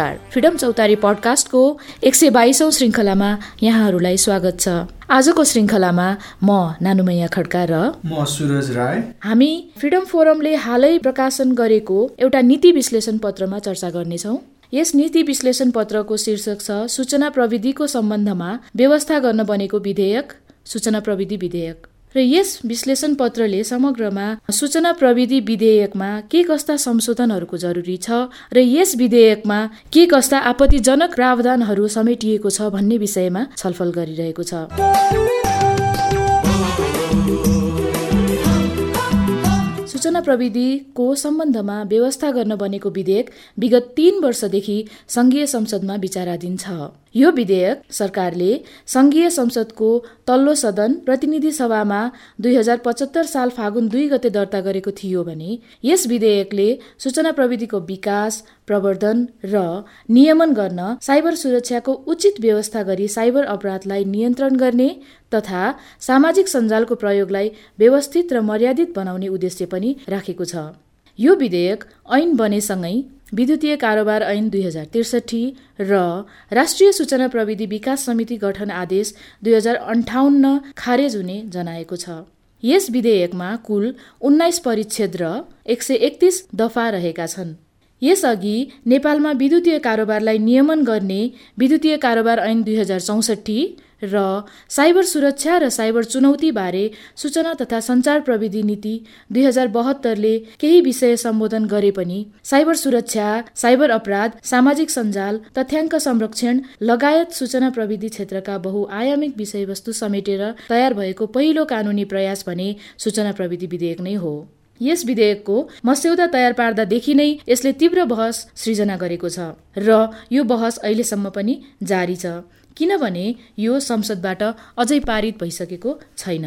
नमस्कार। फ्रिडम चौतारी पडकास्टको एक सय बाइसौँ श्रृङ्खलामा यहाँहरूलाई स्वागत छ। आजको श्रृङ्खलामा म नानुमैया खड्का र म सुरज राय। हामी फ्रिडम फोरमले हालै प्रकाशन गरेको एउटा नीति विश्लेषण पत्रमा चर्चा गर्नेछौँ। यस नीति विश्लेषण पत्रको शीर्षक छ सूचना प्रविधिको सम्बन्धमा व्यवस्था गर्न बनेको विधेयक सूचना प्रविधि विधेयक। र यस विश्लेषण पत्रले समग्रमा सूचना प्रविधि विधेयकमा के कस्ता संशोधनहरूको जरुरी छ र यस विधेयकमा के कस्ता आपत्तिजनक प्रावधानहरू समेटिएको छ भन्ने विषयमा छलफल गरिरहेको छ। सूचना प्रविधिको सम्बन्धमा व्यवस्था गर्न बनेको विधेयक विगत तीन वर्षदेखि संघीय संसदमा विचाराधीन छ। यो विधेयक सरकारले संघीय संसदको तल्लो सदन प्रतिनिधि सभामा दुई हजार पचहत्तर साल फागुन दुई गते दर्ता गरेको थियो भने यस विधेयकले सूचना प्रविधिको विकास प्रवर्धन र नियमन गर्न साइबर सुरक्षाको उचित व्यवस्था गरी साइबर अपराधलाई नियन्त्रण गर्ने तथा सामाजिक सञ्जालको प्रयोगलाई व्यवस्थित र मर्यादित बनाउने उद्देश्य पनि राखेको छ। यो विधेयक ऐन बनेसँगै विद्युतीय कारोबार ऐन दुई हजार त्रिसठी र राष्ट्रिय सूचना प्रविधि विकास समिति गठन आदेश दुई हजार अन्ठाउन्न खारेज हुने जनाएको छ। यस विधेयकमा कुल उन्नाइस परिच्छेद र एक सय एकतिस दफा रहेका छन्। यसअघि नेपालमा विद्युतीय कारोबारलाई नियमन गर्ने विद्युतीय कारोबार ऐन दुई हजार चौसठी र साइबर सुरक्षा र साइबर चुनौती बारे सूचना तथा सञ्चार प्रविधि नीति दुई हजार बहत्तरले केही विषय सम्बोधन गरे पनि साइबर सुरक्षा साइबर अपराध सामाजिक सञ्जाल तथ्याङ्क संरक्षण लगायत सूचना प्रविधि क्षेत्रका बहुआयामिक विषयवस्तु समेटेर तयार भएको पहिलो कानुनी प्रयास भने सूचना प्रविधि विधेयक नै हो। यस विधेयकको मस्यौदा तयार पार्दादेखि नै यसले तीव्र बहस सृजना गरेको छ र यो बहस अहिलेसम्म पनि जारी छ। किनभने यो संसदबाट अझै पारित भइसकेको छैन।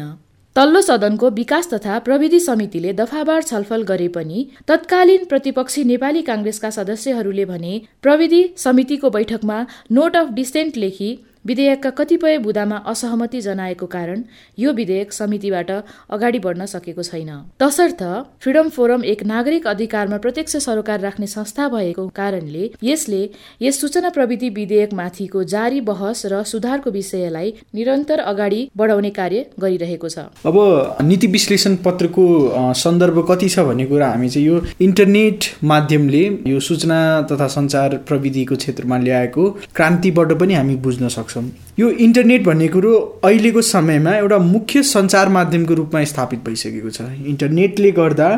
तल्लो सदनको विकास तथा प्रविधि समितिले दफाबार छलफल गरे पनि तत्कालीन प्रतिपक्षी नेपाली काङ्ग्रेसका सदस्यहरूले भने प्रविधि समितिको बैठकमा नोट अफ डिसेन्ट लेखी विधेयकका कतिपय बुदामा असहमति जनाएको कारण यो विधेयक समितिबाट अगाडि बढ्न सकेको छैन। तसर्थ फ्रिडम फोरम एक नागरिक अधिकारमा प्रत्यक्ष सरोकार राख्ने संस्था भएको कारणले यसले यस सूचना प्रविधि विधेयकमाथिको जारी बहस र सुधारको विषयलाई निरन्तर अगाडि बढाउने कार्य गरिरहेको छ। अब नीति विश्लेषण पत्रको सन्दर्भ कति छ भन्ने कुरा हामी चाहिँ यो इन्टरनेट माध्यमले यो सूचना तथा सञ्चार प्रविधिको क्षेत्रमा ल्याएको क्रान्तिबाट पनि हामी बुझ्न सक्छौँ। सक्छौँ यो इन्टरनेट भन्ने कुरो अहिलेको समयमा एउटा मुख्य सञ्चार माध्यमको रूपमा स्थापित भइसकेको छ। इन्टरनेटले गर्दा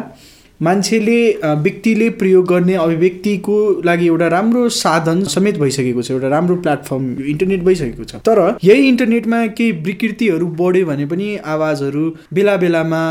मान्छेले व्यक्तिले प्रयोग गर्ने अभिव्यक्तिको लागि एउटा राम्रो साधन समेत भइसकेको छ एउटा राम्रो प्लेटफर्म इन्टरनेट भइसकेको छ। तर यही इन्टरनेटमा केही विकृतिहरू बढ्यो भने पनि आवाजहरू बेला बेलामा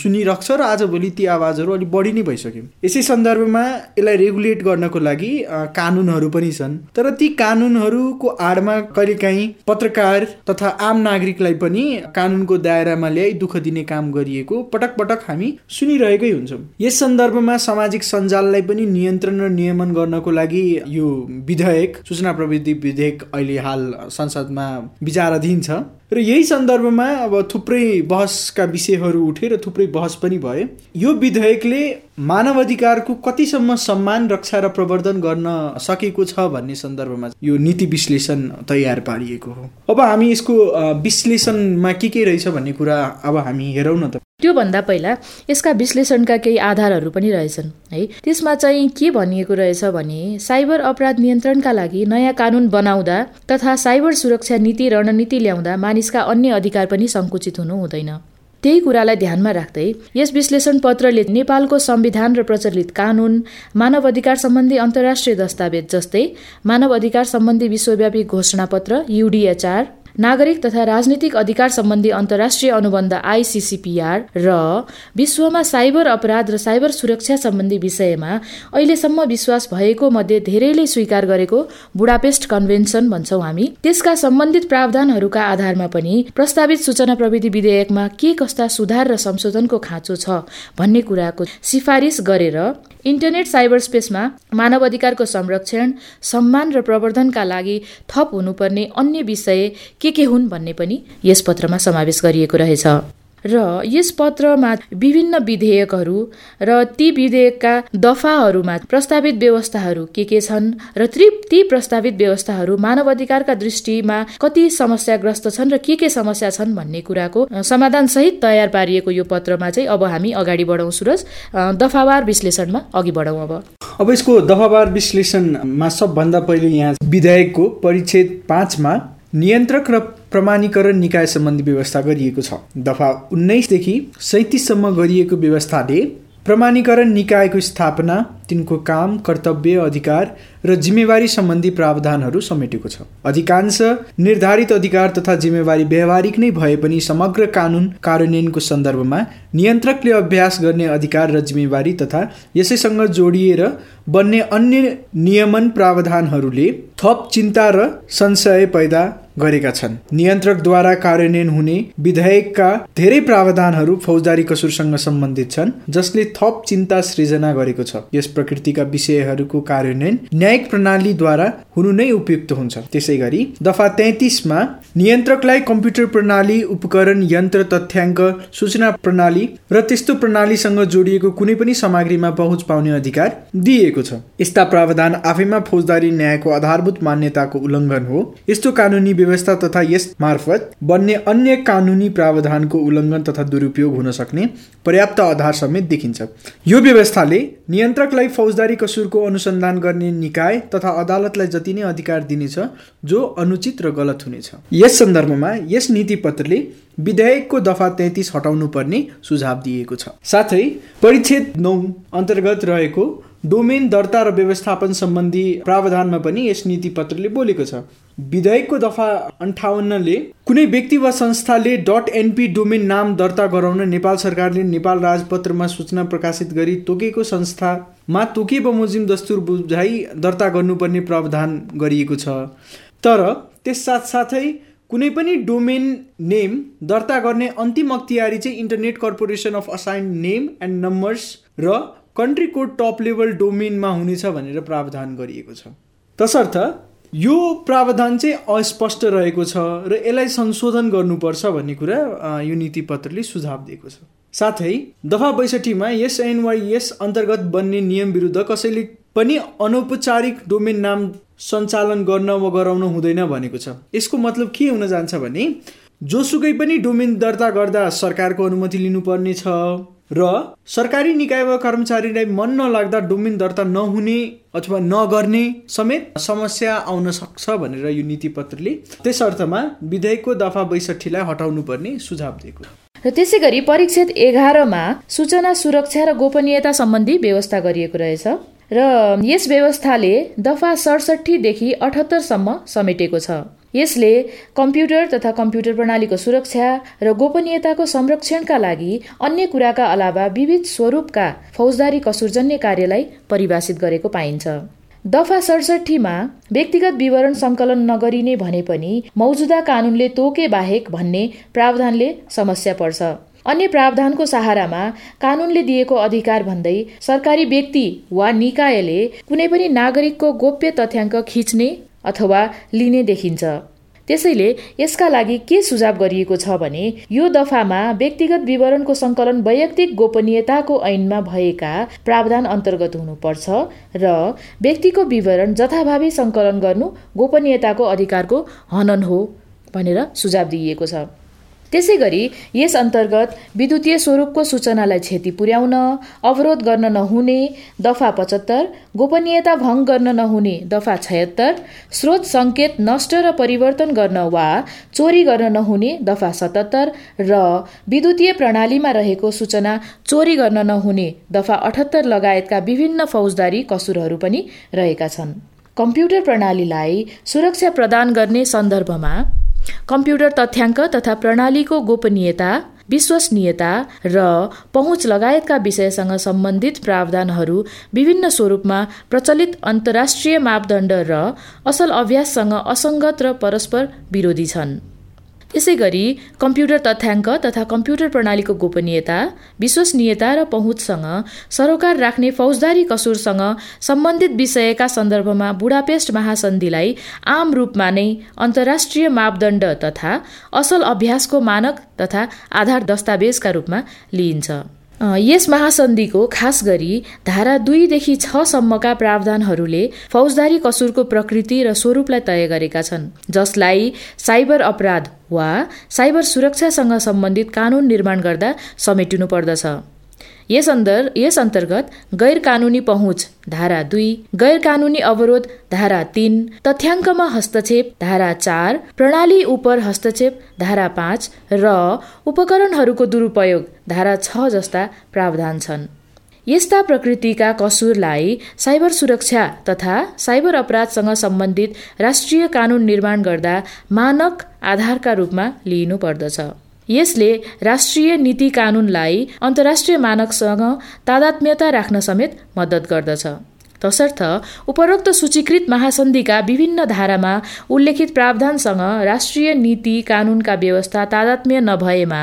सुनिरहेको र आजभोलि ती आवाजहरू अलिक बढी नै भइसक्यो। यसै सन्दर्भमा यसलाई रेगुलेट गर्नको लागि कानुनहरू पनि छन्। तर ती कानुनहरूको आडमा कहिलेकाहीँ पत्रकार तथा आम नागरिकलाई पनि कानुनको दायरामा ल्याइ दुःख दिने काम गरिएको पटक पटक हामी सुनिरहेकै हुन्छौँ। यस सन्दर्भमा सामाजिक सञ्जाललाई पनि नियन्त्रण र नियमन गर्नको लागि यो विधेयक सूचना प्रविधि विधेयक अहिले हाल संसदमा विचाराधीन छ। र यही सन्दर्भमा अब थुप्रै बहसका विषयहरू उठे र थुप्रै बहस पनि भए। यो विधेयकले मानव अधिकारको कतिसम्म सम्मान रक्षा र प्रवर्धन गर्न सकेको छ भन्ने सन्दर्भमा यो नीति विश्लेषण तयार पारिएको हो। अब हामी यसको विश्लेषणमा के के रहेछ भन्ने कुरा अब हामी हेरौँ न त। त्योभन्दा पहिला यसका विश्लेषणका केही आधारहरू पनि रहेछन्। है त्यसमा चाहिँ के भनिएको रहेछ भने साइबर अपराध नियन्त्रणका लागि नयाँ कानुन बनाउँदा तथा साइबर सुरक्षा नीति रणनीति ल्याउँदा मानिसका अन्य अधिकार पनि सङ्कुचित हुनु हुँदैन। त्यही कुरालाई ध्यानमा राख्दै यस विश्लेषण पत्रले नेपालको संविधान र प्रचलित कानुन मानव अधिकार सम्बन्धी अन्तर्राष्ट्रिय दस्तावेज जस्तै मानव अधिकार सम्बन्धी विश्वव्यापी घोषणापत्र युडिएचआर नागरिक तथा राजनीतिक अधिकार सम्बन्धी अन्तर्राष्ट्रिय अनुबन्ध आइसिसिपिआर र विश्वमा साइबर अपराध र साइबर सुरक्षा सम्बन्धी विषयमा अहिलेसम्म विश्वास भएको मध्ये धेरैले स्वीकार गरेको बुडापेस्ट कन्भेन्सन भन्छौँ हामी। त्यसका सम्बन्धित प्रावधानहरूका आधारमा पनि प्रस्तावित सूचना प्रविधि विधेयकमा के कस्ता सुधार र संशोधनको खाँचो छ भन्ने कुराको सिफारिस गरेर इन्टरनेट साइबर स्पेसमा मानव अधिकारको संरक्षण सम्मान र प्रवर्धनका लागि थप हुनुपर्ने अन्य विषय के के हुन् भन्ने पनि यस पत्रमा समावेश गरिएको रहेछ। र यस पत्रमा विभिन्न विधेयकहरू र ती विधेयकका दफाहरूमा प्रस्तावित व्यवस्थाहरू के के छन् र ती ती प्रस्तावित व्यवस्थाहरू मानव अधिकारका दृष्टिमा कति समस्याग्रस्त छन् र के के समस्या छन् भन्ने कुराको समाधान सहित तयार पारिएको यो पत्रमा चाहिँ अब हामी अगाडि बढाउँ सुरज। दफावार विश्लेषणमा अघि बढाउँ अब। अब यसको दफावार विश्लेषणमा सबभन्दा पहिले यहाँ विधेयकको परिच्छेद पाँचमा नियन्त्रक र प्रमाणीकरण निकाय सम्बन्धी व्यवस्था गरिएको छ। दफा उन्नाइसदेखि सैतिससम्म गरिएको व्यवस्थाले प्रमाणीकरण निकायको स्थापना तिनको काम कर्तव्य अधिकार र जिम्मेवारी सम्बन्धी प्रावधानहरू समेटेको छ। अधिकांश निर्धारित अधिकार तथा जिम्मेवारी व्यावहारिक नै भए पनि समग्र कानुन कार्यान्वयनको सन्दर्भमा नियन्त्रकले अभ्यास गर्ने अधिकार र जिम्मेवारी तथा यसैसँग जोडिएर बन्ने अन्य नियमन प्रावधानहरूले थप चिन्ता र संशय पैदा गरेका छन्। नियन्त्रकद्वारा कार्यान्वयन हुने विधेयकका धेरै प्रावधानहरू फौजदारी कसुरसँग सम्बन्धित छन् जसले थप चिन्ता सृजना गरेको छ। यस प्रकृतिका विषयहरूको कार्यान्वयन न्यायिक प्रणालीद्वारा हुनु नै उपयुक्त हुन्छ। त्यसै गरी दफा तेत्तिसमा नियन्त्रकलाई कम्प्युटर प्रणाली उपकरण यन्त्र तथ्याङ्क सूचना प्रणाली र त्यस्तो प्रणालीसँग जोडिएको कुनै पनि सामग्रीमा पहुँच पाउने अधिकार दिइएको छ। यस्ता प्रावधान आफैमा फौजदारी न्यायको आधारभूत मान्यताको उल्लङ्घन हो। यस्तो कानुनी व्यवस्था तथा यस मार्फत बन्ने अन्य कानुनी प्रावधानको उल्लङ्घन तथा दुरुपयोग हुन सक्ने पर्याप्त आधार समेत देखिन्छ। यो व्यवस्थाले नियन्त्रकलाई फौजदारी कसुरको अनुसन्धान गर्ने निकाय तथा अदालतलाई जति नै अधिकार दिनेछ जो अनुचित र गलत हुनेछ। यस सन्दर्भमा यस नीति पत्रले विधेयकको दफा तेत्तिस हटाउनु पर्ने सुझाव दिएको छ। साथै परिच्छेद नौ अन्तर्गत रहेको डोमेन दर्ता र व्यवस्थापन सम्बन्धी प्रावधानमा पनि यस नीति पत्रले बोलेको छ। विधेयकको दफा अन्ठाउन्नले कुनै व्यक्ति वा संस्थाले डट एनपी डोमेन नाम दर्ता गराउन नेपाल सरकारले नेपाल राजपत्रमा सूचना प्रकाशित गरी तोकेको संस्थामा तोके बमोजिम दस्तुर बुझाइ दर्ता गर्नुपर्ने प्रावधान गरिएको छ? तर त्यस साथसाथै कुनै पनि डोमेन नेम दर्ता गर्ने अन्तिम अख्तियारी चाहिँ internet corporation of assign name and numbers र कन्ट्री कोड टप लेभल डोमेनमा हुनेछ भनेर प्रावधान गरिएको छ। तसर्थ यो प्रावधान चाहिँ अस्पष्ट रहेको छ र यसलाई संशोधन गर्नुपर्छ भन्ने कुरा यो नीति पत्रले सुझाव दिएको छ। साथै दफा बैसठीमा यस एनवाइएस अन्तर्गत बन्ने नियम विरुद्ध कसैले पनि अनौपचारिक डोमेन नाम सञ्चालन गर्न वा गराउन हुँदैन भनेको छ। यसको मतलब के हुन जान्छ भने जोसुकै पनि डोमेन दर्ता गर्दा सरकारको अनुमति लिनुपर्ने छ र सरकारी निकाय वा कर्मचारीलाई मन नलाग्दा डोमेन दर्ता नहुने अथवा नगर्ने समेत समस्या आउन सक्छ भनेर यो नीति पत्रले त्यस अर्थमा विधेयकको दफा बैसठीलाई हटाउनु पर्ने सुझाव दिएको। र त्यसै गरी परीक्षित एघारमा सूचना सुरक्षा र गोपनीयता सम्बन्धी व्यवस्था गरिएको रहेछ र यस व्यवस्थाले दफा सडसठीदेखि अठहत्तरसम्म समेटेको छ। यसले कम्प्युटर तथा कम्प्युटर प्रणालीको सुरक्षा र गोपनीयताको संरक्षणका लागि अन्य कुराका अलावा विविध स्वरूपका फौजदारी कसुरजन्य कार्यलाई परिभाषित गरेको पाइन्छ। दफा सडसठीमा व्यक्तिगत विवरण सङ्कलन नगरिने भने पनि मौजुदा कानुनले तोके बाहेक भन्ने प्रावधानले समस्या पर्छ। अन्य प्रावधानको सहारामा कानुनले दिएको अधिकार भन्दै सरकारी व्यक्ति वा निकायले कुनै पनि नागरिकको गोप्य तथ्याङ्क खिच्ने अथवा लिने देखिन्छ। त्यसैले यसका लागि के सुझाव गरिएको छ भने यो दफामा व्यक्तिगत विवरणको सङ्कलन वैयक्तिक गोपनीयताको ऐनमा भएका प्रावधान अन्तर्गत हुनुपर्छ र व्यक्तिको विवरण जथाभावी सङ्कलन गर्नु गोपनीयताको अधिकारको हनन हो भनेर सुझाव दिइएको छ। त्यसै गरी यस अन्तर्गत विद्युतीय स्वरूपको सूचनालाई क्षति पुर्याउन अवरोध गर्न नहुने दफा पचहत्तर गोपनीयता भङ्ग गर्न नहुने दफा छयत्तर स्रोत सङ्केत नष्ट र परिवर्तन गर्न वा चोरी गर्न नहुने दफा सतहत्तर र विद्युतीय प्रणालीमा रहेको सूचना चोरी गर्न नहुने दफा अठहत्तर लगायतका विभिन्न फौजदारी कसुरहरू पनि रहेका छन्। कम्प्युटर प्रणालीलाई सुरक्षा प्रदान गर्ने सन्दर्भमा कम्प्युटर तथ्याङ्क तथा प्रणालीको गोपनीयता विश्वसनीयता र पहुँच लगायतका विषयसँग सम्बन्धित प्रावधानहरू विभिन्न स्वरूपमा प्रचलित अन्तर्राष्ट्रिय मापदण्ड र असल अभ्याससँग असङ्गत र परस्पर विरोधी छन्। यसै गरी कम्प्युटर तथ्याङ्क तथा कम्प्युटर प्रणालीको गोपनीयता विश्वसनीयता र पहुँचसँग सरोकार राख्ने फौजदारी कसुरसँग सम्बन्धित विषयका सन्दर्भमा बुढापेस्ट महासन्धिलाई आम रूपमा नै अन्तर्राष्ट्रिय मापदण्ड तथा असल अभ्यासको मानक तथा आधार दस्तावेजका रूपमा लिइन्छ। यस महासन्धिको खास गरी धारा दुईदेखि छसम्मका प्रावधानहरूले फौजदारी कसुरको प्रकृति र स्वरूपलाई तय गरेका छन् जसलाई साइबर अपराध वा साइबर सुरक्षासँग सम्बन्धित कानुन निर्माण गर्दा समेटिनु पर्दछ यस अन्दर यस अन्तर्गत गैर कानुनी पहुँच धारा दुई गैर कानुनी अवरोध धारा तीन तथ्याङ्कमा हस्तक्षेप धारा चार प्रणाली उपर हस्तक्षेप धारा पाँच र उपकरणहरूको दुरुपयोग धारा छ जस्ता प्रावधान छन्। यस्ता प्रकृतिका कसुरलाई साइबर सुरक्षा तथा साइबर अपराधसँग सम्बन्धित राष्ट्रिय कानुन निर्माण गर्दा मानक आधारका रूपमा लिइनु पर्दछ यसले राष्ट्रिय नीति कानुनलाई अन्तर्राष्ट्रिय मानकसँग तादात्म्यता राख्न समेत मद्दत गर्दछ। तसर्थ उपरोक्त सूचीकृत महासन्धिका विभिन्न धारामा उल्लेखित प्रावधानसँग राष्ट्रिय नीति कानुनका व्यवस्था तादात्म्य नभएमा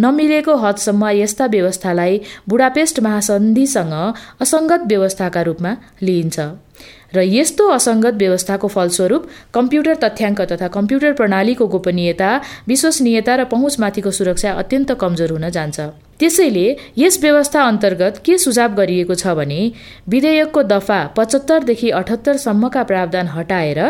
नमिलेको हदसम्म यस्ता व्यवस्थालाई बुढापेस्ट महासन्धिसँग असङ्गत व्यवस्थाका रूपमा लिइन्छ। र यस्तो असङ्गत व्यवस्थाको फलस्वरूप कम्प्युटर तथ्याङ्क तथा कम्प्युटर प्रणालीको गोपनीयता विश्वसनीयता र पहुँचमाथिको सुरक्षा अत्यन्त कमजोर हुन जान्छ। त्यसैले यस व्यवस्था अन्तर्गत के सुझाव गरिएको छ भने विधेयकको दफा पचहत्तरदेखि अठहत्तरसम्मका प्रावधान हटाएर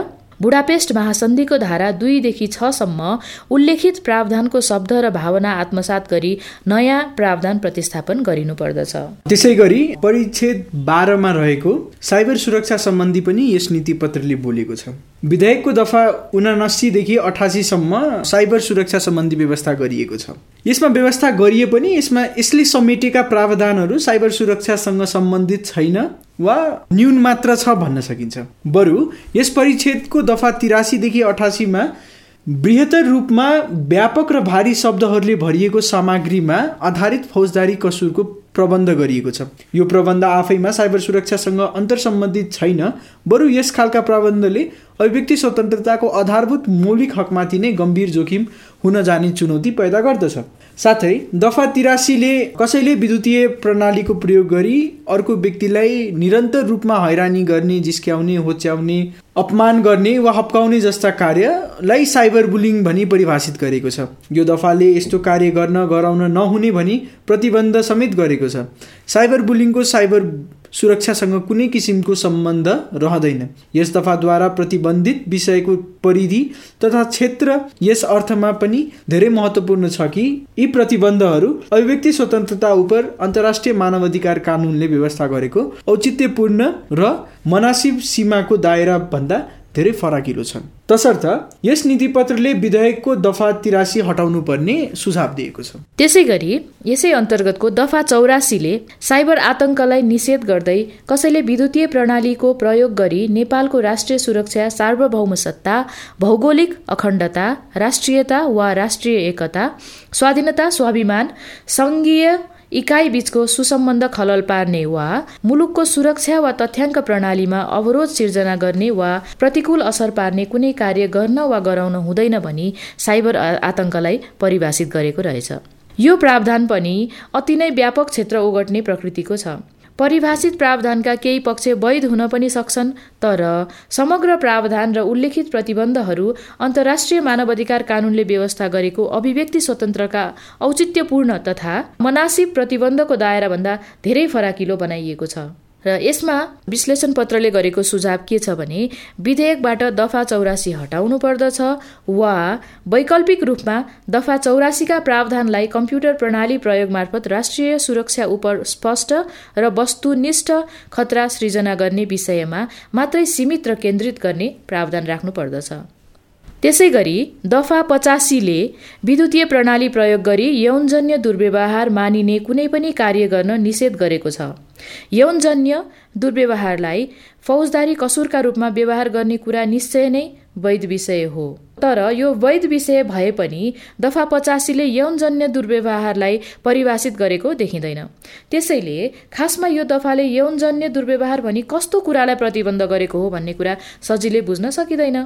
बुढापेस्ट महासन्धिको धारा दुईदेखि छसम्म उल्लेखित प्रावधानको शब्द र भावना आत्मसात गरी नयाँ प्रावधान प्रतिस्थापन गरिनुपर्दछ त्यसै गरी परिच्छेद बाह्रमा रहेको साइबर सुरक्षा सम्बन्धी पनि यस नीति पत्रले बोलेको छ। विधेयकको दफा उनासीदेखि अठासीसम्म साइबर सुरक्षा सम्बन्धी व्यवस्था गरिएको छ। यसमा व्यवस्था गरिए पनि यसमा यसले समेटेका प्रावधानहरू साइबर सुरक्षासँग सम्बन्धित छैन वा न्यून मात्र छ भन्न सकिन्छ। बरु यस परिच्छेदको दफा तिरासीदेखि अठासीमा बृहत्तर रूपमा व्यापक र भारी शब्दहरूले भरिएको सामग्रीमा आधारित फौजदारी कसुरको प्रबन्ध गरिएको छ। यो प्रबन्ध आफैमा साइबर सुरक्षासँग अन्तर सम्बन्धित छैन बरु यस खालका प्रबन्धले अभिव्यक्ति स्वतन्त्रताको आधारभूत मौलिक हकमाथि नै गम्भीर जोखिम हुन जाने चुनौती पैदा गर्दछ। साथै दफा तिरासीले कसैले विद्युतीय प्रणालीको प्रयोग गरी अर्को व्यक्तिलाई निरन्तर रूपमा हैरानी गर्ने जिस्क्याउने होच्याउने अपमान गर्ने वा हप्काउने जस्ता कार्यलाई साइबर बुलिङ भनी परिभाषित गरेको छ। यो दफाले यस्तो कार्य गर्न गराउन नहुने भनी प्रतिबन्ध समेत गरेको छ। साइबर बुलिङको साइबर सुरक्षासँग कुनै किसिमको सम्बन्ध रहँदैन। यस दफाद्वारा प्रतिबन्धित विषयको परिधि तथा क्षेत्र यस अर्थमा पनि धेरै महत्त्वपूर्ण छ कि यी प्रतिबन्धहरू अभिव्यक्ति स्वतन्त्रता उप अन्तर्राष्ट्रिय मानवाधिकार कानुनले व्यवस्था गरेको औचित्यपूर्ण र मनासिब सीमाको दायरा भन्दा धेरै फराकिलो छन्। तसर्थ यस नीति पत्रले विधेयकको दफा तिरासी हटाउनु पर्ने सुझाव दिएको छ। त्यसै गरी यसै अन्तर्गतको दफा चौरासीले साइबर आतंकलाई निषेध गर्दै कसैले विद्युतीय प्रणालीको प्रयोग गरी नेपालको राष्ट्रिय सुरक्षा सार्वभौम सत्ता भौगोलिक अखण्डता राष्ट्रियता वा राष्ट्रिय एकता स्वाधीनता स्वाभिमान सङ्घीय इकाइ बीचको सुसम्बन्ध खलल पार्ने वा मुलुकको सुरक्षा वा तथ्याङ्क प्रणालीमा अवरोध सिर्जना गर्ने वा प्रतिकूल असर पार्ने कुनै कार्य गर्न वा गराउन हुँदैन भनी साइबर आतंकलाई परिभाषित गरेको रहेछ। यो प्रावधान पनि अति नै व्यापक क्षेत्र ओगट्ने प्रकृतिको छ। परिभाषित प्रावधानका केही पक्ष वैध हुन पनि सक्छन् तर समग्र प्रावधान र उल्लेखित प्रतिबन्धहरू अन्तर्राष्ट्रिय मानवाधिकार कानुनले व्यवस्था गरेको अभिव्यक्ति स्वतन्त्रका औचित्यपूर्ण तथा मनासिब प्रतिबन्धको दायराभन्दा धेरै फराकिलो बनाइएको छ। र यसमा विश्लेषण पत्रले गरेको सुझाव के छ भने विधेयकबाट दफा चौरासी हटाउनु पर्दछ वा वैकल्पिक रूपमा दफा चौरासीका प्रावधानलाई कम्प्युटर प्रणाली प्रयोग मार्फत राष्ट्रिय सुरक्षा उप स्पष्ट र वस्तुनिष्ठ खतरा सृजना गर्ने विषयमा मात्रै सीमित र केन्द्रित गर्ने प्रावधान राख्नु पर्दछ। त्यसै गरी दफा पचासीले विद्युतीय प्रणाली प्रयोग गरी यौनजन्य दुर्व्यवहार मानिने कुनै पनि कार्य गर्न निषेध गरेको छ। यौनजन्य दुर्व्यवहारलाई फौजदारी कसुरका रूपमा व्यवहार गर्ने कुरा निश्चय नै वैध विषय हो। तर यो वैध विषय भए पनि दफा पचासीले यौनजन्य दुर्व्यवहारलाई परिभाषित गरेको देखिँदैन। त्यसैले खासमा यो दफाले यौनजन्य दुर्व्यवहार भनी कस्तो कुरालाई प्रतिबन्ध गरेको हो भन्ने कुरा सजिलै बुझ्न सकिँदैन।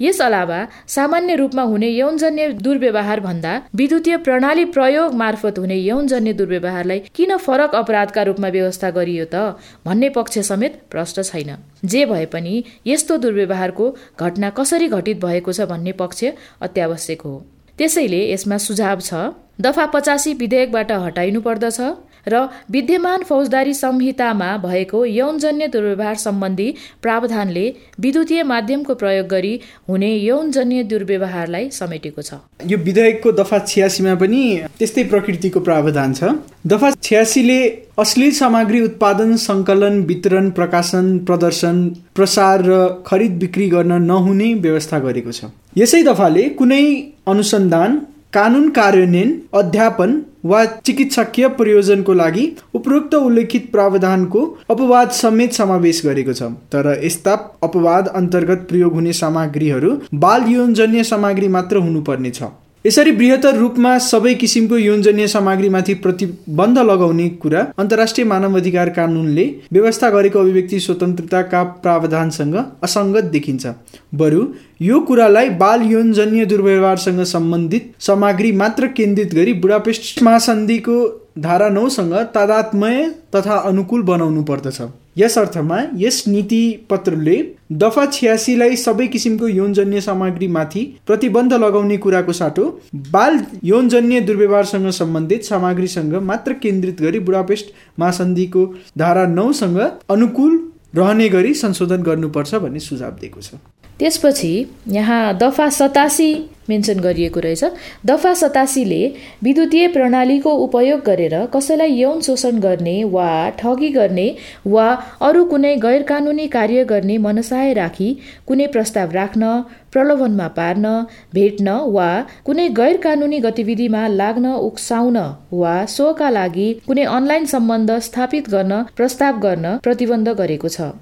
यस अलावा सामान्य रूपमा हुने यौनजन्य दुर्व्यवहार भन्दा विद्युतीय प्रणाली प्रयोग मार्फत हुने यौनजन्य दुर्व्यवहारलाई किन फरक अपराधका रूपमा व्यवस्था गरियो त भन्ने पक्ष समेत प्रष्ट छैन। जे भए पनि यस्तो दुर्व्यवहारको घटना कसरी घटित भएको छ भन्ने पक्ष अत्यावश्यक हो। त्यसैले यसमा सुझाव छ दफा पचासी विधेयकबाट हटाइनु पर्दछ र विद्यमान फौजदारी संहितामा भएको यौनजन्य दुर्व्यवहार सम्बन्धी प्रावधानले विद्युतीय माध्यमको प्रयोग गरी हुने यौनजन्य दुर्व्यवहारलाई समेटेको छ। यो विधेयकको दफा छ्यासीमा पनि त्यस्तै प्रकृतिको प्रावधान छ। दफा छ्यासीले अश्लील सामग्री उत्पादन सङ्कलन वितरण प्रकाशन प्रदर्शन प्रसार र खरिद बिक्री गर्न नहुने व्यवस्था गरेको छ। यसै दफाले कुनै अनुसन्धान कानुन कार्यान्वयन अध्यापन वा चिकित्सकीय प्रयोजनको लागि उपरोक्त उल्लेखित प्रावधानको अपवाद समेत समावेश गरेको छ। तर यस्ता अपवाद अन्तर्गत प्रयोग हुने सामग्रीहरू बाल यौनजन्य सामग्री मात्र हुनुपर्ने छ। यसरी बृहत्तर रूपमा सबै किसिमको यौनजन्य सामग्रीमाथि प्रतिबन्ध लगाउने कुरा अन्तर्राष्ट्रिय मानव अधिकार कानुनले व्यवस्था गरेको अभिव्यक्ति स्वतन्त्रताका प्रावधानसँग असङ्गत देखिन्छ। बरु यो कुरालाई बाल यौनजन्य दुर्व्यवहारसँग सम्बन्धित सामग्री मात्र केन्द्रित गरी बुढापेस्ट महासन्धिको धारा नौसँग तादात्मय तथा अनुकूल बनाउनु पर्दछ। यस अर्थमा यस नीति पत्रले दफा छ्यासीलाई सबै किसिमको यौनजन्य सामग्रीमाथि प्रतिबन्ध लगाउने कुराको साटो बाल यौनजन्य दुर्व्यवहारसँग सम्बन्धित सामग्रीसँग मात्र केन्द्रित गरी बुढापेस्ट महासन्धिको धारा नौसँग अनुकूल रहने गरी संशोधन गर्नुपर्छ भन्ने सुझाव दिएको छ। त्यसपछि यहाँ दफा सतासी मेन्सन गरिएको रहेछ। दफा सतासीले विद्युतीय प्रणालीको उपयोग गरेर कसैलाई यौन शोषण गर्ने वा ठगी गर्ने वा अरू कुनै गैर कानुनी कार्य गर्ने मनसाय राखी कुनै प्रस्ताव राख्न प्रलोभनमा पार्न भेट्न वा कुनै गैर कानुनी गतिविधिमा लाग्न उक्साउन वा सोका लागि कुनै अनलाइन सम्बन्ध स्थापित गर्न प्रस्ताव गर्न प्रतिबन्ध गरेको छ।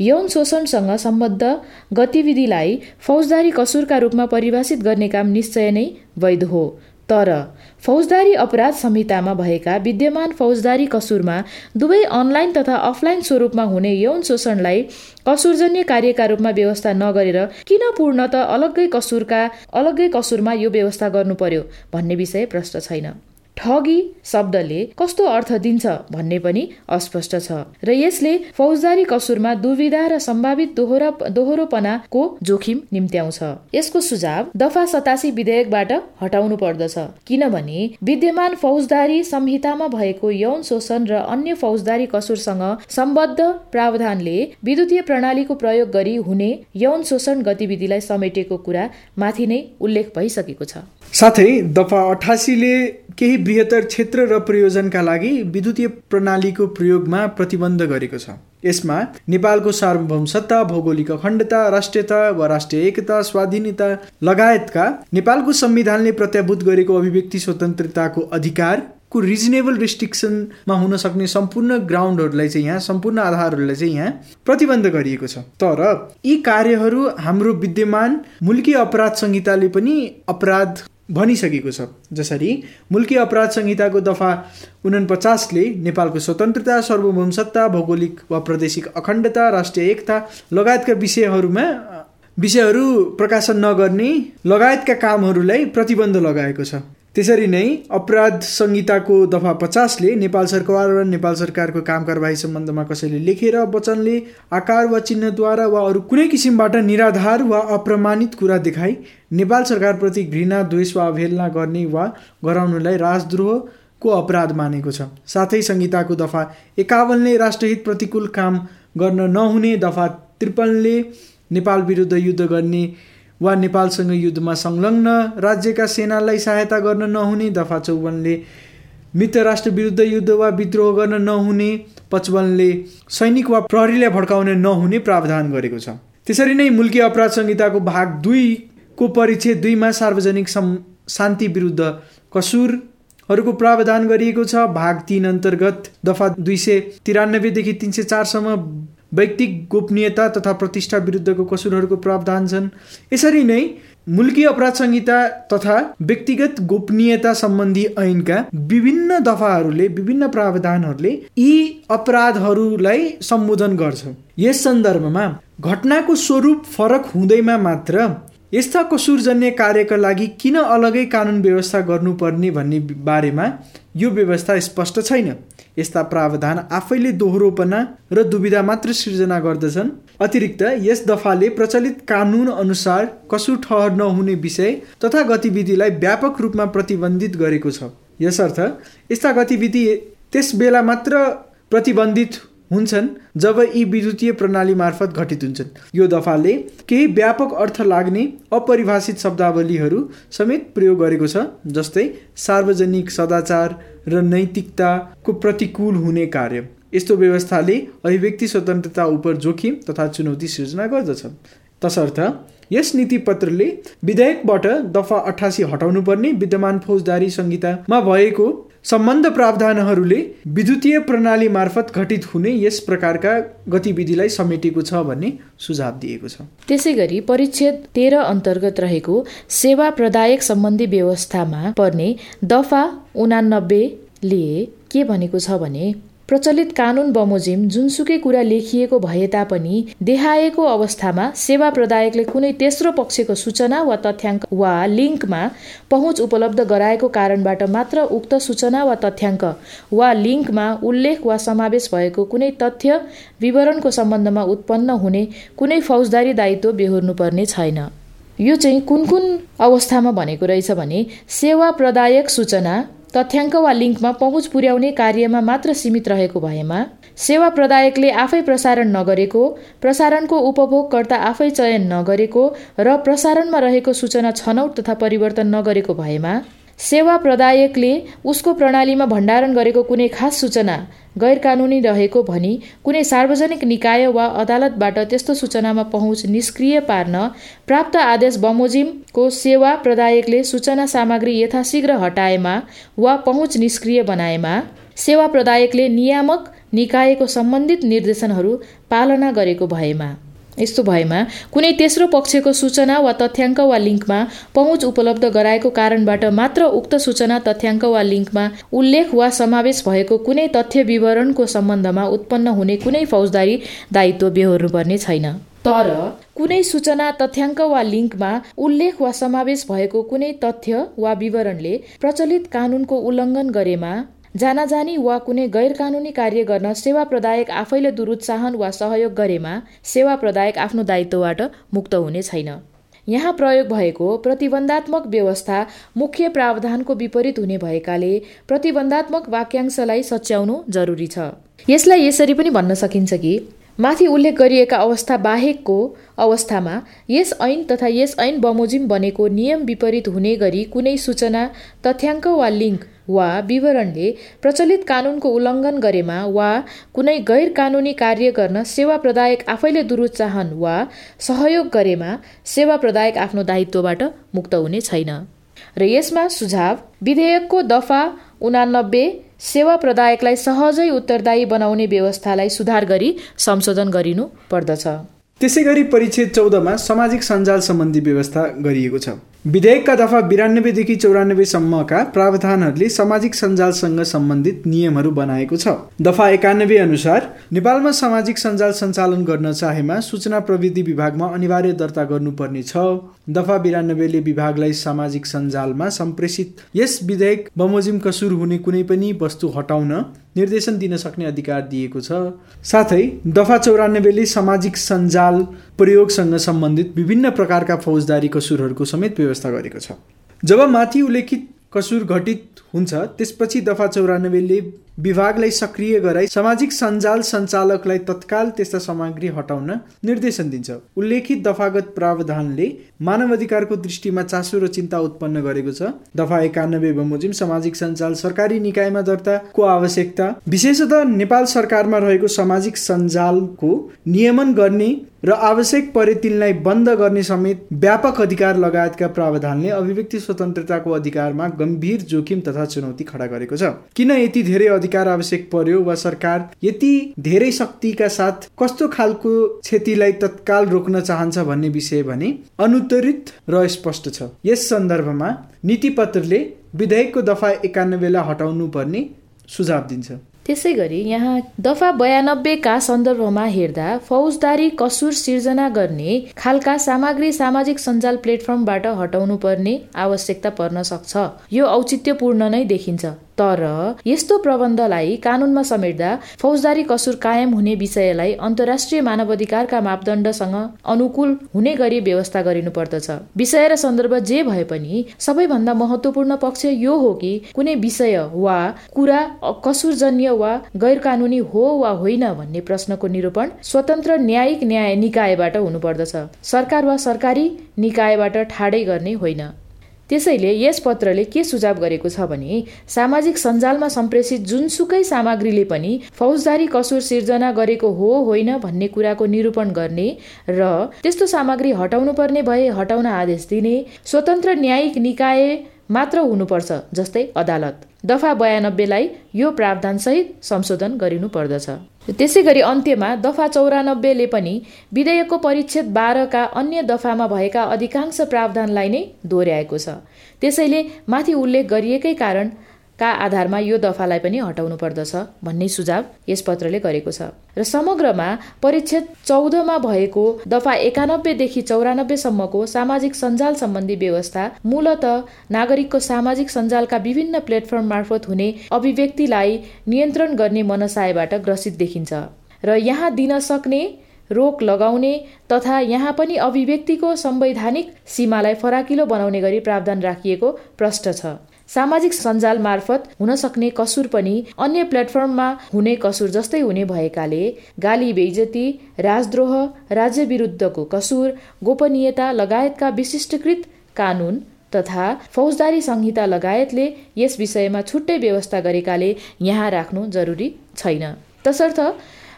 यौन शोषणसँग सम्बद्ध गतिविधिलाई फौजदारी कसुरका रूपमा परिभाषित गर्ने काम निश्चय नै वैध हो। तर फौजदारी अपराध संहितामा भएका विद्यमान फौजदारी कसुरमा दुवै अनलाइन तथा अफलाइन स्वरूपमा हुने यौन शोषणलाई कसुरजन्य कार्यका रूपमा व्यवस्था नगरेर किन पूर्ण त अलग्गै कसुरका अलग्गै कसुरमा यो व्यवस्था गर्नु पर्यो भन्ने विषय प्रश्न छैन। ठगी शब्दले कस्तो अर्थ दिन्छ भन्ने पनि अस्पष्ट छ। र यसले फौजदारी कसुरमा दुविधा र सम्भावित दोहोरा दोहोरोपनाको जोखिम निम्त्याउँछ। यसको सुझाव दफा सतासी विधेयकबाट हटाउनु पर्दछ। किनभने विद्यमान फौजदारी संहितामा भएको यौन शोषण र अन्य फौजदारी कसुरसँग सम्बद्ध प्रावधानले विद्युतीय प्रणालीको प्रयोग गरी हुने यौन शोषण गतिविधिलाई समेटेको कुरा माथि नै उल्लेख भइसकेको छ। साथै दफा अठासीले केही बृहत्तर क्षेत्र र प्रयोजनका लागि विद्युतीय प्रणालीको प्रयोगमा प्रतिबन्ध गरेको छ। यसमा नेपालको सार्वभौमसत्ता भौगोलिक अखण्डता राष्ट्रियता वा राष्ट्रिय एकता स्वाधीनता लगायतका नेपालको संविधानले प्रत्याभूत गरेको अभिव्यक्ति स्वतन्त्रताको अधिकार को रिजनेबल रिस्ट्रिक्सनमा हुन सक्ने सम्पूर्ण ग्राउन्डहरूलाई चाहिँ यहाँ सम्पूर्ण आधारहरूलाई चाहिँ यहाँ प्रतिबन्ध गरिएको छ। तर यी कार्यहरू हाम्रो विद्यमान मुल्की अपराध संहिताले पनि अपराध भनिसकेको छ। जसरी मुल्की अपराध संहिताको दफा उनपचासले नेपालको स्वतन्त्रता सार्वभौमसत्ता भौगोलिक वा प्रादेशिक अखण्डता राष्ट्रिय एकता लगायतका विषयहरूमा विषयहरू प्रकाशन नगर्ने लगायतका कामहरूलाई प्रतिबन्ध लगाएको छ। त्यसरी नै अपराध संहिताको दफा पचासले नेपाल सरकार र नेपाल सरकारको काम कारवाही सम्बन्धमा कसैले लेखेर वचनले आकार वा चिन्हद्वारा वा अरू कुनै किसिमबाट निराधार वा अप्रमाणित कुरा देखाई नेपाल सरकारप्रति घृणा द्वेष वा अवहेलना गर्ने वा गराउनुलाई राजद्रोहको अपराध मानेको छ। साथै संहिताको दफा एकावनले राष्ट्रहित प्रतिकूल काम गर्न नहुने दफा त्रिपन्नले नेपाल विरुद्ध युद्ध गर्ने वा नेपालसँग युद्धमा संलग्न राज्यका सेनालाई सहायता गर्न नहुने दफा चौवनले मित्र राष्ट्र विरुद्ध युद्ध वा विद्रोह गर्न नहुने पचवनले सैनिक वा प्रहरीलाई भड्काउने नहुने प्रावधान गरेको छ। त्यसरी नै मुल्की अपराध संहिताको भाग दुईको परिचय दुईमा सार्वजनिक शान्ति विरुद्ध कसुरहरूको प्रावधान गरिएको छ। भाग तिन अन्तर्गत दफा दुई सय तिरानब्बेदेखि तिन सय चारसम्म व्यक्तिक गोपनीयता तथा प्रतिष्ठा विरुद्धको कसुरहरूको प्रावधान छन्। यसरी नै मुल्की अपराध संहिता तथा व्यक्तिगत गोपनीयता सम्बन्धी ऐनका विभिन्न दफाहरूले विभिन्न प्रावधानहरूले यी अपराधहरूलाई सम्बोधन गर्छ। यस सन्दर्भमा घटनाको स्वरूप फरक हुँदैमा मात्र यस्ता कसुरजन्य कार्यका लागि किन अलगै कानुन व्यवस्था गर्नुपर्ने भन्ने बारेमा यो व्यवस्था स्पष्ट छैन। यस्ता प्रावधान आफैले दोहोरोपना र दुविधा मात्र सिर्जना गर्दछन्। अतिरिक्त यस दफाले प्रचलित कानुन अनुसार कसुर ठहर नहुने विषय तथा गतिविधिलाई व्यापक रूपमा प्रतिबन्धित गरेको छ। यसर्थ यस्ता गतिविधि त्यस बेला मात्र प्रतिबन्धित हुन्छन् जब यी विद्युतीय प्रणाली मार्फत घटित हुन्छन्। यो दफाले केही व्यापक अर्थ लाग्ने अपरिभाषित शब्दावलीहरू समेत प्रयोग गरेको छ जस्तै सार्वजनिक सदाचार र नैतिकताको प्रतिकूल हुने कार्य। यस्तो व्यवस्थाले अभिव्यक्ति स्वतन्त्रता उप जोखिम तथा चुनौती सिर्जना गर्दछ तसर्थ यस नीति पत्रले विधेयकबाट दफा अठासी हटाउनु पर्ने विद्यमान फौजदारी संहितामा भएको सम्बन्ध प्रावधानहरूले विद्युतीय प्रणाली मार्फत घटित हुने यस प्रकारका गतिविधिलाई समेटेको छ भन्ने सुझाव दिएको छ। त्यसै गरी परिच्छेद तेह्र अन्तर्गत रहेको सेवा प्रदायक सम्बन्धी व्यवस्थामा पर्ने दफा उनानब्बेले के भनेको छ भने प्रचलित कानुन बमोजिम जुनसुकै कुरा लेखिएको भए तापनि देखाएको अवस्थामा सेवा प्रदायकले कुनै तेस्रो पक्षको सूचना वा तथ्याङ्क वा लिङ्कमा पहुँच उपलब्ध गराएको कारणबाट मात्र उक्त सूचना वा तथ्याङ्क वा लिङ्कमा उल्लेख वा समावेश भएको कुनै तथ्य विवरणको सम्बन्धमा उत्पन्न हुने कुनै फौजदारी दायित्व बेहोर्नुपर्ने छैन। यो चाहिँ कुन कुन अवस्थामा भनेको रहेछ भने सेवा प्रदायक सूचना तथ्याङ्क वा लिङ्कमा पहुँच पुर्याउने कार्यमा मात्र सीमित रहेको भएमा सेवा प्रदायकले आफै प्रसारण नगरेको प्रसारणको उपभोगकर्ता आफै चयन नगरेको र प्रसारणमा रहेको सूचना छनौट तथा परिवर्तन नगरेको भएमा सेवा प्रदायकले उसको प्रणालीमा भण्डारण गरेको कुनै खास सूचना गैर कानुनी रहेको भनी कुनै सार्वजनिक निकाय वा अदालतबाट त्यस्तो सूचनामा पहुँच निष्क्रिय पार्न प्राप्त आदेश बमोजिमको सेवा प्रदायकले सूचना सामग्री यथाशीघ्र हटाएमा वा पहुँच निष्क्रिय बनाएमा सेवा प्रदायकले नियामक निकायको सम्बन्धित निर्देशनहरू पालना गरेको भएमा। यस्तो भएमा कुनै तेस्रो पक्षको सूचना वा तथ्याङ्क वा लिङ्कमा पहुँच उपलब्ध गराएको कारणबाट मात्र उक्त सूचना तथ्याङ्क वा लिङ्कमा उल्लेख वा समावेश भएको कुनै तथ्य विवरणको सम्बन्धमा उत्पन्न हुने कुनै फौजदारी दायित्व बेहोर्नुपर्ने छैन। तर कुनै सूचना तथ्याङ्क वा लिङ्कमा उल्लेख वा समावेश भएको कुनै तथ्य वा विवरणले प्रचलित कानुनको उल्लङ्घन गरेमा जानाजानी वा कुनै गैर कानुनी कार्य गर्न सेवा प्रदायक आफैले दुरुत्साहन वा सहयोग गरेमा सेवा प्रदायक आफ्नो दायित्वबाट मुक्त हुने छैन। यहाँ प्रयोग भएको प्रतिबन्धात्मक व्यवस्था मुख्य प्रावधानको विपरीत हुने भएकाले प्रतिबन्धात्मक वाक्यांशलाई सच्याउनु जरुरी छ। यसलाई यसरी पनि भन्न सकिन्छ कि माथि उल्लेख गरिएका अवस्था बाहेकको अवस्थामा यस ऐन तथा यस ऐन बमोजिम बनेको नियम विपरीत हुने गरी कुनै सूचना तथ्याङ्क वा लिङ्क वा विवरणले प्रचलित कानुनको उल्लङ्घन गरेमा वा कुनै गैर कानुनी कार्य गर्न सेवा प्रदायक आफैले दुरुत्साहन वा सहयोग गरेमा सेवा प्रदायक आफ्नो दायित्वबाट मुक्त हुने छैन। र यसमा सुझाव विधेयकको दफा उनानब्बे सेवा प्रदायकलाई सहजै उत्तरदायी बनाउने व्यवस्थालाई सुधार गरी संशोधन गरिनु पर्दछ। त्यसै गरी परिच्छेद चौधमा सामाजिक सञ्जाल सम्बन्धी व्यवस्था गरिएको छ। विधेयकका दफा बिरानब्बेदेखि चौरानब्बेसम्मका प्रावधानहरूले सामाजिक सञ्जालसँग सम्बन्धित नियमहरू बनाएको छ। दफा एकानब्बे अनुसार नेपालमा सामाजिक सञ्जाल सञ्चालन गर्न चाहेमा सूचना प्रविधि विभागमा अनिवार्य दर्ता गर्नुपर्ने छ। दफा बिरानब्बेले विभागलाई सामाजिक सञ्जालमा सम्प्रेषित। यस विधेयक बमोजिम कसुर हुने कुनै पनि वस्तु हटाउन निर्देशन दिन सक्ने अधिकार दिएको छ। साथै दफा चौरानब्बेले सामाजिक सञ्जाल प्रयोगसँग सम्बन्धित विभिन्न प्रकारका फौजदारी कसुरहरूको समेत व्यवस्था गरेको छ। जब माथि उल्लेखित कसुर घटित हुन्छ। त्यसपछि दफा चौरानब्बेले विभागलाई सक्रिय गराई सामाजिक सञ्जाल सञ्चालकलाई तत्काल त्यस्ता सामग्री हटाउन निर्देशन दिन्छ। उल्लेखित दफागत प्रावधानले मानव अधिकारको दृष्टिमा चासो र चिन्ता उत्पन्न गरेको छ। दफा एकानब्बे बमोजिम सामाजिक सञ्जाल सरकारी निकायमा दर्ताको आवश्यकता? विशेषतः नेपाल सरकारमा रहेको सामाजिक सञ्जालको नियमन गर्ने र आवश्यक परे तिनलाई बन्द गर्ने समेत व्यापक अधिकार लगायतका प्रावधानले अभिव्यक्ति स्वतन्त्रताको अधिकारमा गम्भीर जोखिम तथा चुनौती खडा गरेको छ। किन यति धेरै अधिकार आवश्यक पर्यो वा सरकार यति धेरै शक्तिका साथ कस्तो खालको क्षतिलाई तत्काल रोक्न चाहन्छ भन्ने विषय भने अनुत्तरित र स्पष्ट छ। यस सन्दर्भमा नीति पत्रले विधेयकको दफा एकानब्बेलाई हटाउनु पर्ने सुझाव दिन्छ। त्यसै गरी यहाँ दफा बयानब्बेका सन्दर्भमा हेर्दा फौजदारी कसुर सिर्जना गर्ने खालका सामग्री सामाजिक सञ्जाल प्लेटफर्मबाट हटाउनु पर्ने आवश्यकता पर्न सक्छ। यो औचित्यपूर्ण नै देखिन्छ। तर यस्तो प्रबन्धलाई कानुनमा समेट्दा फौजदारी कसुर कायम हुने विषयलाई अन्तर्राष्ट्रिय मानवाधिकारका मापदण्डसँग अनुकूल हुने गरी व्यवस्था गरिनु पर्दछ विषय र सन्दर्भ जे भए पनि सबैभन्दा महत्वपूर्ण पक्ष यो हो कि कुनै विषय वा कुरा कसुरजन्य वा गैर कानुनी हो वा होइन भन्ने प्रश्नको निरूपण स्वतन्त्र न्यायिक न्याय निकायबाट हुनुपर्दछ। सरकार वा सरकारी निकायबाट ठाडै गर्ने होइन। त्यसैले यस पत्रले के सुझाव गरेको छ भने सामाजिक सञ्जालमा सम्प्रेषित जुनसुकै सामग्रीले पनि फौजदारी कसुर सिर्जना गरेको हो होइन भन्ने कुराको निरूपण गर्ने र त्यस्तो सामग्री हटाउनु पर्ने भए हटाउन आदेश दिने स्वतन्त्र न्यायिक निकाय मात्र हुनुपर्छ जस्तै अदालत। दफा बयानब्बेलाई यो प्रावधानसहित संशोधन गरिनु पर्दछ। त्यसै गरी अन्त्यमा दफा चौरानब्बेले पनि विधेयकको परिच्छेद बाह्रका अन्य दफामा भएका अधिकांश प्रावधानलाई नै दोहोऱ्याएको छ। त्यसैले माथि उल्लेख गरिएकै कारण का आधारमा यो दफालाई पनि हटाउनु पर्दछ भन्ने सुझाव यस पत्रले गरेको छ। र समग्रमा परिच्छेद चौधमा भएको दफा एकानब्बेदेखि चौरानब्बेसम्मको सामाजिक सञ्जाल सम्बन्धी व्यवस्था मूलत नागरिकको सामाजिक सञ्जालका विभिन्न प्लेटफर्म मार्फत हुने अभिव्यक्तिलाई नियन्त्रण गर्ने मनसायबाट ग्रसित देखिन्छ। र यहाँ दिन सक्ने रोक लगाउने तथा यहाँ पनि अभिव्यक्तिको संवैधानिक सीमालाई फराकिलो बनाउने गरी प्रावधान राखिएको प्रष्ट छ। सामाजिक सञ्जाल मार्फत हुन सक्ने कसुर पनि अन्य प्लेटफर्ममा हुने कसुर जस्तै हुने भएकाले गाली बेइजती राजद्रोह राज्य विरुद्धको कसुर गोपनीयता लगायतका विशिष्टकृत कानुन तथा फौजदारी संहिता लगायतले यस विषयमा छुट्टै व्यवस्था गरेकाले यहाँ राख्नु जरुरी छैन। तसर्थ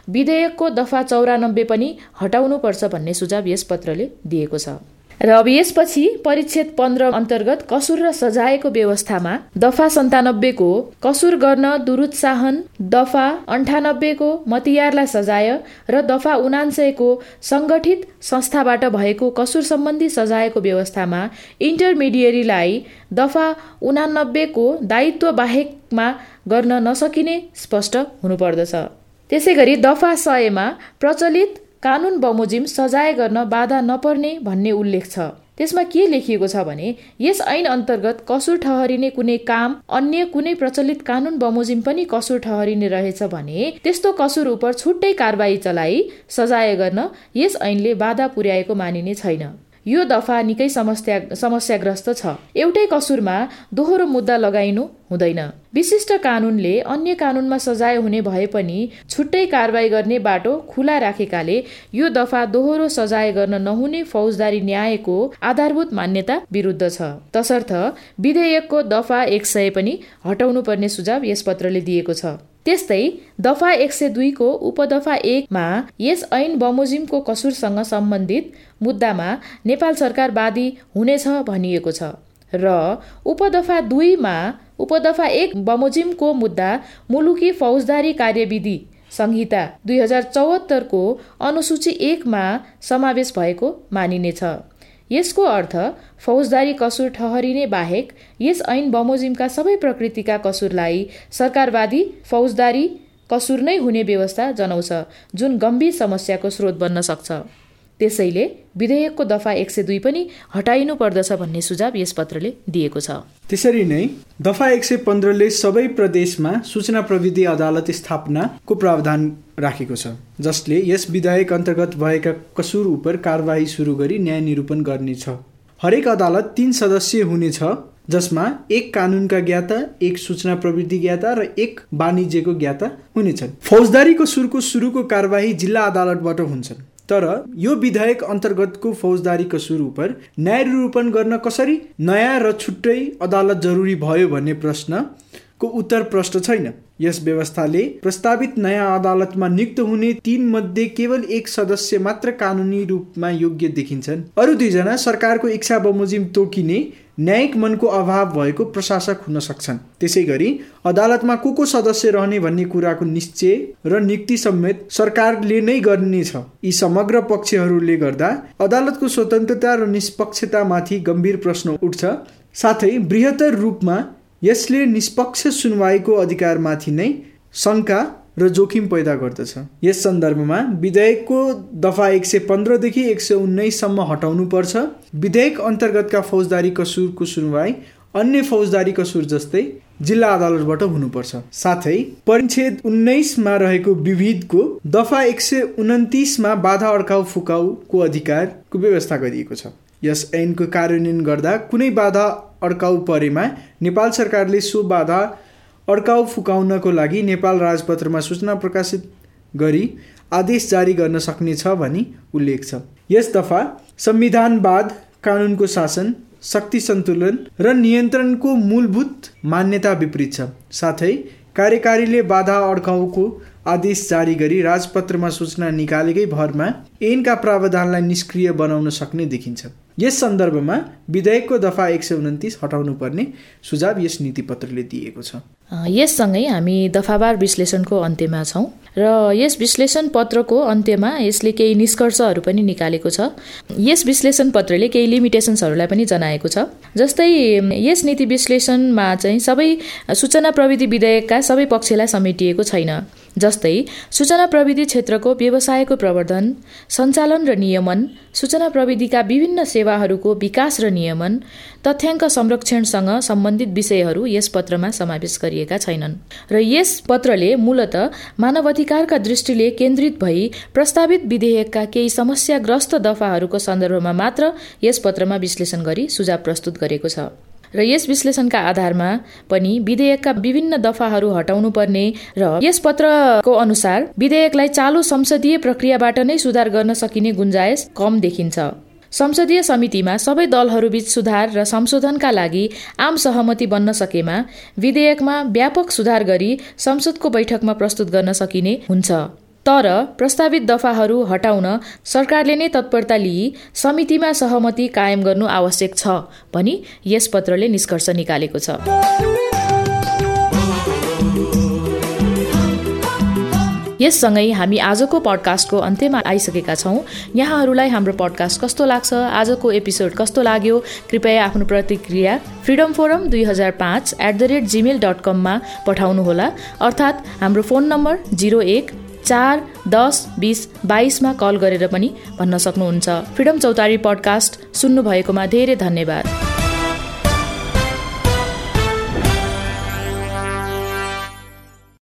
विधेयकको दफा चौरानब्बे पनि हटाउनुपर्छ भन्ने सुझाव यस पत्रले दिएको छ। र अब यसपछि परिच्छेद पन्ध्र अन्तर्गत कसुर र सजायको व्यवस्थामा दफा सन्तानब्बेको कसुर गर्न दुरुत्साहन दफा अन्ठानब्बेको मतियारलाई सजाय र दफा उनान्सयको सङ्गठित संस्थाबाट भएको कसुर सम्बन्धी सजायको व्यवस्थामा इन्टरमिडिएरीलाई दफा उनानब्बेको दायित्व बाहेकमा गर्न नसकिने स्पष्ट हुनुपर्दछ। त्यसै गरी दफा सयमा प्रचलित कानुन बमोजिम सजाय गर्न बाधा नपर्ने भन्ने उल्लेख छ। त्यसमा के लेखिएको छ भने यस ऐन अन्तर्गत कसुर ठहरिने कुनै काम अन्य कुनै प्रचलित कानुन बमोजिम पनि कसुर ठहरिने रहेछ भने त्यस्तो कसुर उप छुट्टै कारवाही चलाई सजाय गर्न यस ऐनले बाधा पुर्याएको मानिने छैन। यो दफा निकै समस्या समस्याग्रस्त छ। एउटै कसुरमा दोहोरो मुद्दा लगाइनु हुँदैन। विशिष्ट कानुनले अन्य कानुनमा सजाय हुने भए पनि छुट्टै कारवाही गर्ने बाटो खुला राखेकाले यो दफा दोहोरो सजाय गर्न नहुने फौजदारी न्यायको आधारभूत मान्यता विरुद्ध छ। तसर्थ विधेयकको दफा एक सय पनि हटाउनु पर्ने सुझाव यस पत्रले दिएको छ। त्यस्तै दफा एक सय दुईको उपदफा एकमा यस ऐन बमोजिमको कसुरसँग सम्बन्धित मुद्दामा नेपाल सरकार वादी हुनेछ भनिएको छ र उपदफा दुईमा उपदफा एक बमोजिमको मुद्दा मुलुकी फौजदारी कार्यविधि संहिता दुई हजार चौहत्तरको अनुसूची एकमा समावेश भएको मानिनेछ। यसको अर्थ फौजदारी कसुर ठहरिने बाहेक यस ऐन बमोजिमका सबै प्रकृतिका कसुरलाई सरकारवादी फौजदारी कसुर नै हुने व्यवस्था जनाउँछ जुन गम्भीर समस्याको स्रोत बन्न सक्छ। त्यसैले विधेयकको दफा एक सय दुई पनि हटाइनु पर्दछ भन्ने सुझाव यस पत्रले दिएको छ। त्यसरी नै दफा एक सय पन्ध्रले सबै प्रदेशमा सूचना प्रविधि अदालत स्थापनाको प्रावधान राखेको छ जसले यस विधेयक अन्तर्गत भएका कसुर उप कारवाही सुरु गरी न्याय निरूपण गर्नेछ। हरेक अदालत तीन सदस्य हुनेछ जसमा एक कानुनका ज्ञाता एक सूचना प्रविधि ज्ञाता र एक वाणिज्यको ज्ञाता हुनेछन्। फौजदारी कसुरको सुरुको कारवाही जिल्ला अदालतबाट हुन्छन्। तर यो विधेयक अन्तर्गतको फौजदारी कसुर उप न्याय निरूपण गर्न कसरी नयाँ र छुट्टै अदालत जरुरी भयो भन्ने प्रश्नको उत्तर प्रष्ट छैन। यस व्यवस्थाले प्रस्तावित नयाँ अदालतमा नियुक्त हुने तीन मध्ये केवल एक सदस्य मात्र कानुनी रूपमा योग्य देखिन्छन्। अरू दुईजना सरकारको इच्छा बमोजिम तोकिने न्यायिक मनको अभाव भएको प्रशासक हुन सक्छन्। त्यसै गरी अदालतमा को को सदस्य रहने भन्ने कुराको निश्चय र नियुक्ति समेत सरकारले नै गर्नेछ। यी समग्र पक्षहरूले गर्दा अदालतको स्वतन्त्रता र निष्पक्षतामाथि गम्भीर प्रश्न उठ्छ। साथै बृहत्तर रूपमा यसले निष्पक्ष सुनवाईको अधिकारमाथि नै शङ्का र जोखिम पैदा गर्दछ। यस सन्दर्भमा विधेयकको दफा एक सय पन्ध्रदेखि एक सय उन्नाइससम्म हटाउनु पर्छ विधेयक अन्तर्गतका फौजदारी कसुरको सुनवाई अन्य फौजदारी कसुर जस्तै जिल्ला अदालतबाट हुनुपर्छ। साथै परिच्छेद उन्नाइसमा रहेको विविधको दफा एक सय उन्तिसमा बाधा अड्काउ फुकाउको अधिकारको व्यवस्था गरिएको छ। यस ऐनको कार्यान्वयन गर्दा कुनै बाधा अड्काउ परेमा नेपाल सरकारले सो बाधा अड्काउ फुकाउनको लागि नेपाल राजपत्रमा सूचना प्रकाशित गरी आदेश जारी गर्न सक्नेछ भनी उल्लेख छ। यस दफा संविधानवाद कानुनको शासन शक्ति सन्तुलन र नियन्त्रणको मूलभूत मान्यता विपरीत छ। साथै कार्यकारीले बाधा अड्काउको आदेश जारी गरी राजपत्रमा सूचना निकालेकै भरमा ऐनका प्रावधानलाई निष्क्रिय बनाउन सक्ने देखिन्छ। यस सन्दर्भमा विधेयकको दफा एक सय उन्तिस हटाउनु पर्ने सुझाव यस नीतिपत्रले दिएको छ। यससँगै हामी दफावार विश्लेषणको अन्त्यमा छौँ र यस विश्लेषण पत्रको अन्त्यमा यसले केही निष्कर्षहरू पनि निकालेको छ। यस विश्लेषण पत्रले केही लिमिटेसन्सहरूलाई पनि जनाएको छ। जस्तै यस नीति विश्लेषणमा चाहिँ सबै सूचना प्रविधि विधेयकका सबै पक्षलाई समेटिएको छैन। जस्तै सूचना प्रविधि क्षेत्रको व्यवसायको प्रवर्धन सञ्चालन र नियमन सूचना प्रविधिका विभिन्न सेवाहरूको विकास र नियमन तथ्याङ्क संरक्षणसँग सम्बन्धित विषयहरू यस पत्रमा समावेश गरिएका छैनन्। र यस पत्रले मूलत मानवाधिकारका दृष्टिले केन्द्रित भई प्रस्तावित विधेयकका केही समस्याग्रस्त दफाहरूको सन्दर्भमा मात्र यस पत्रमा विश्लेषण गरी सुझाव प्रस्तुत गरेको छ। र यस विश्लेषणका आधारमा पनि विधेयकका विभिन्न दफाहरू हटाउनु पर्ने र यस पत्रको अनुसार विधेयकलाई चालु संसदीय प्रक्रियाबाट नै सुधार गर्न सकिने गुन्जायस कम देखिन्छ। संसदीय समितिमा सबै दलहरूबीच सुधार र संशोधनका लागि आम सहमति बन्न सकेमा विधेयकमा व्यापक सुधार गरी संसदको बैठकमा प्रस्तुत गर्न सकिने हुन्छ। तर प्रस्तावित दफाहरू हटाउन सरकारले नै तत्परता लिई समितिमा सहमति कायम गर्नु आवश्यक छ भनी यस पत्रले निष्कर्ष निकालेको छ। यससँगै हामी आजको पडकास्टको अन्त्यमा आइसकेका छौँ। यहाँहरूलाई हाम्रो पडकास्ट कस्तो लाग्छ आजको एपिसोड कस्तो लाग्यो कृपया आफ्नो प्रतिक्रिया फ्रिडम फोरम दुई हजार पाँच at the rate Gmail dot कममा पठाउनुहोला। अर्थात् हाम्रो फोन नम्बर जिरो एक चार दस बिस बाइसमा कल गरेर पनि भन्न सक्नुहुन्छ। फ्रिडम चौतारी पडकास्ट सुन्नुभएकोमा धेरै धन्यवाद।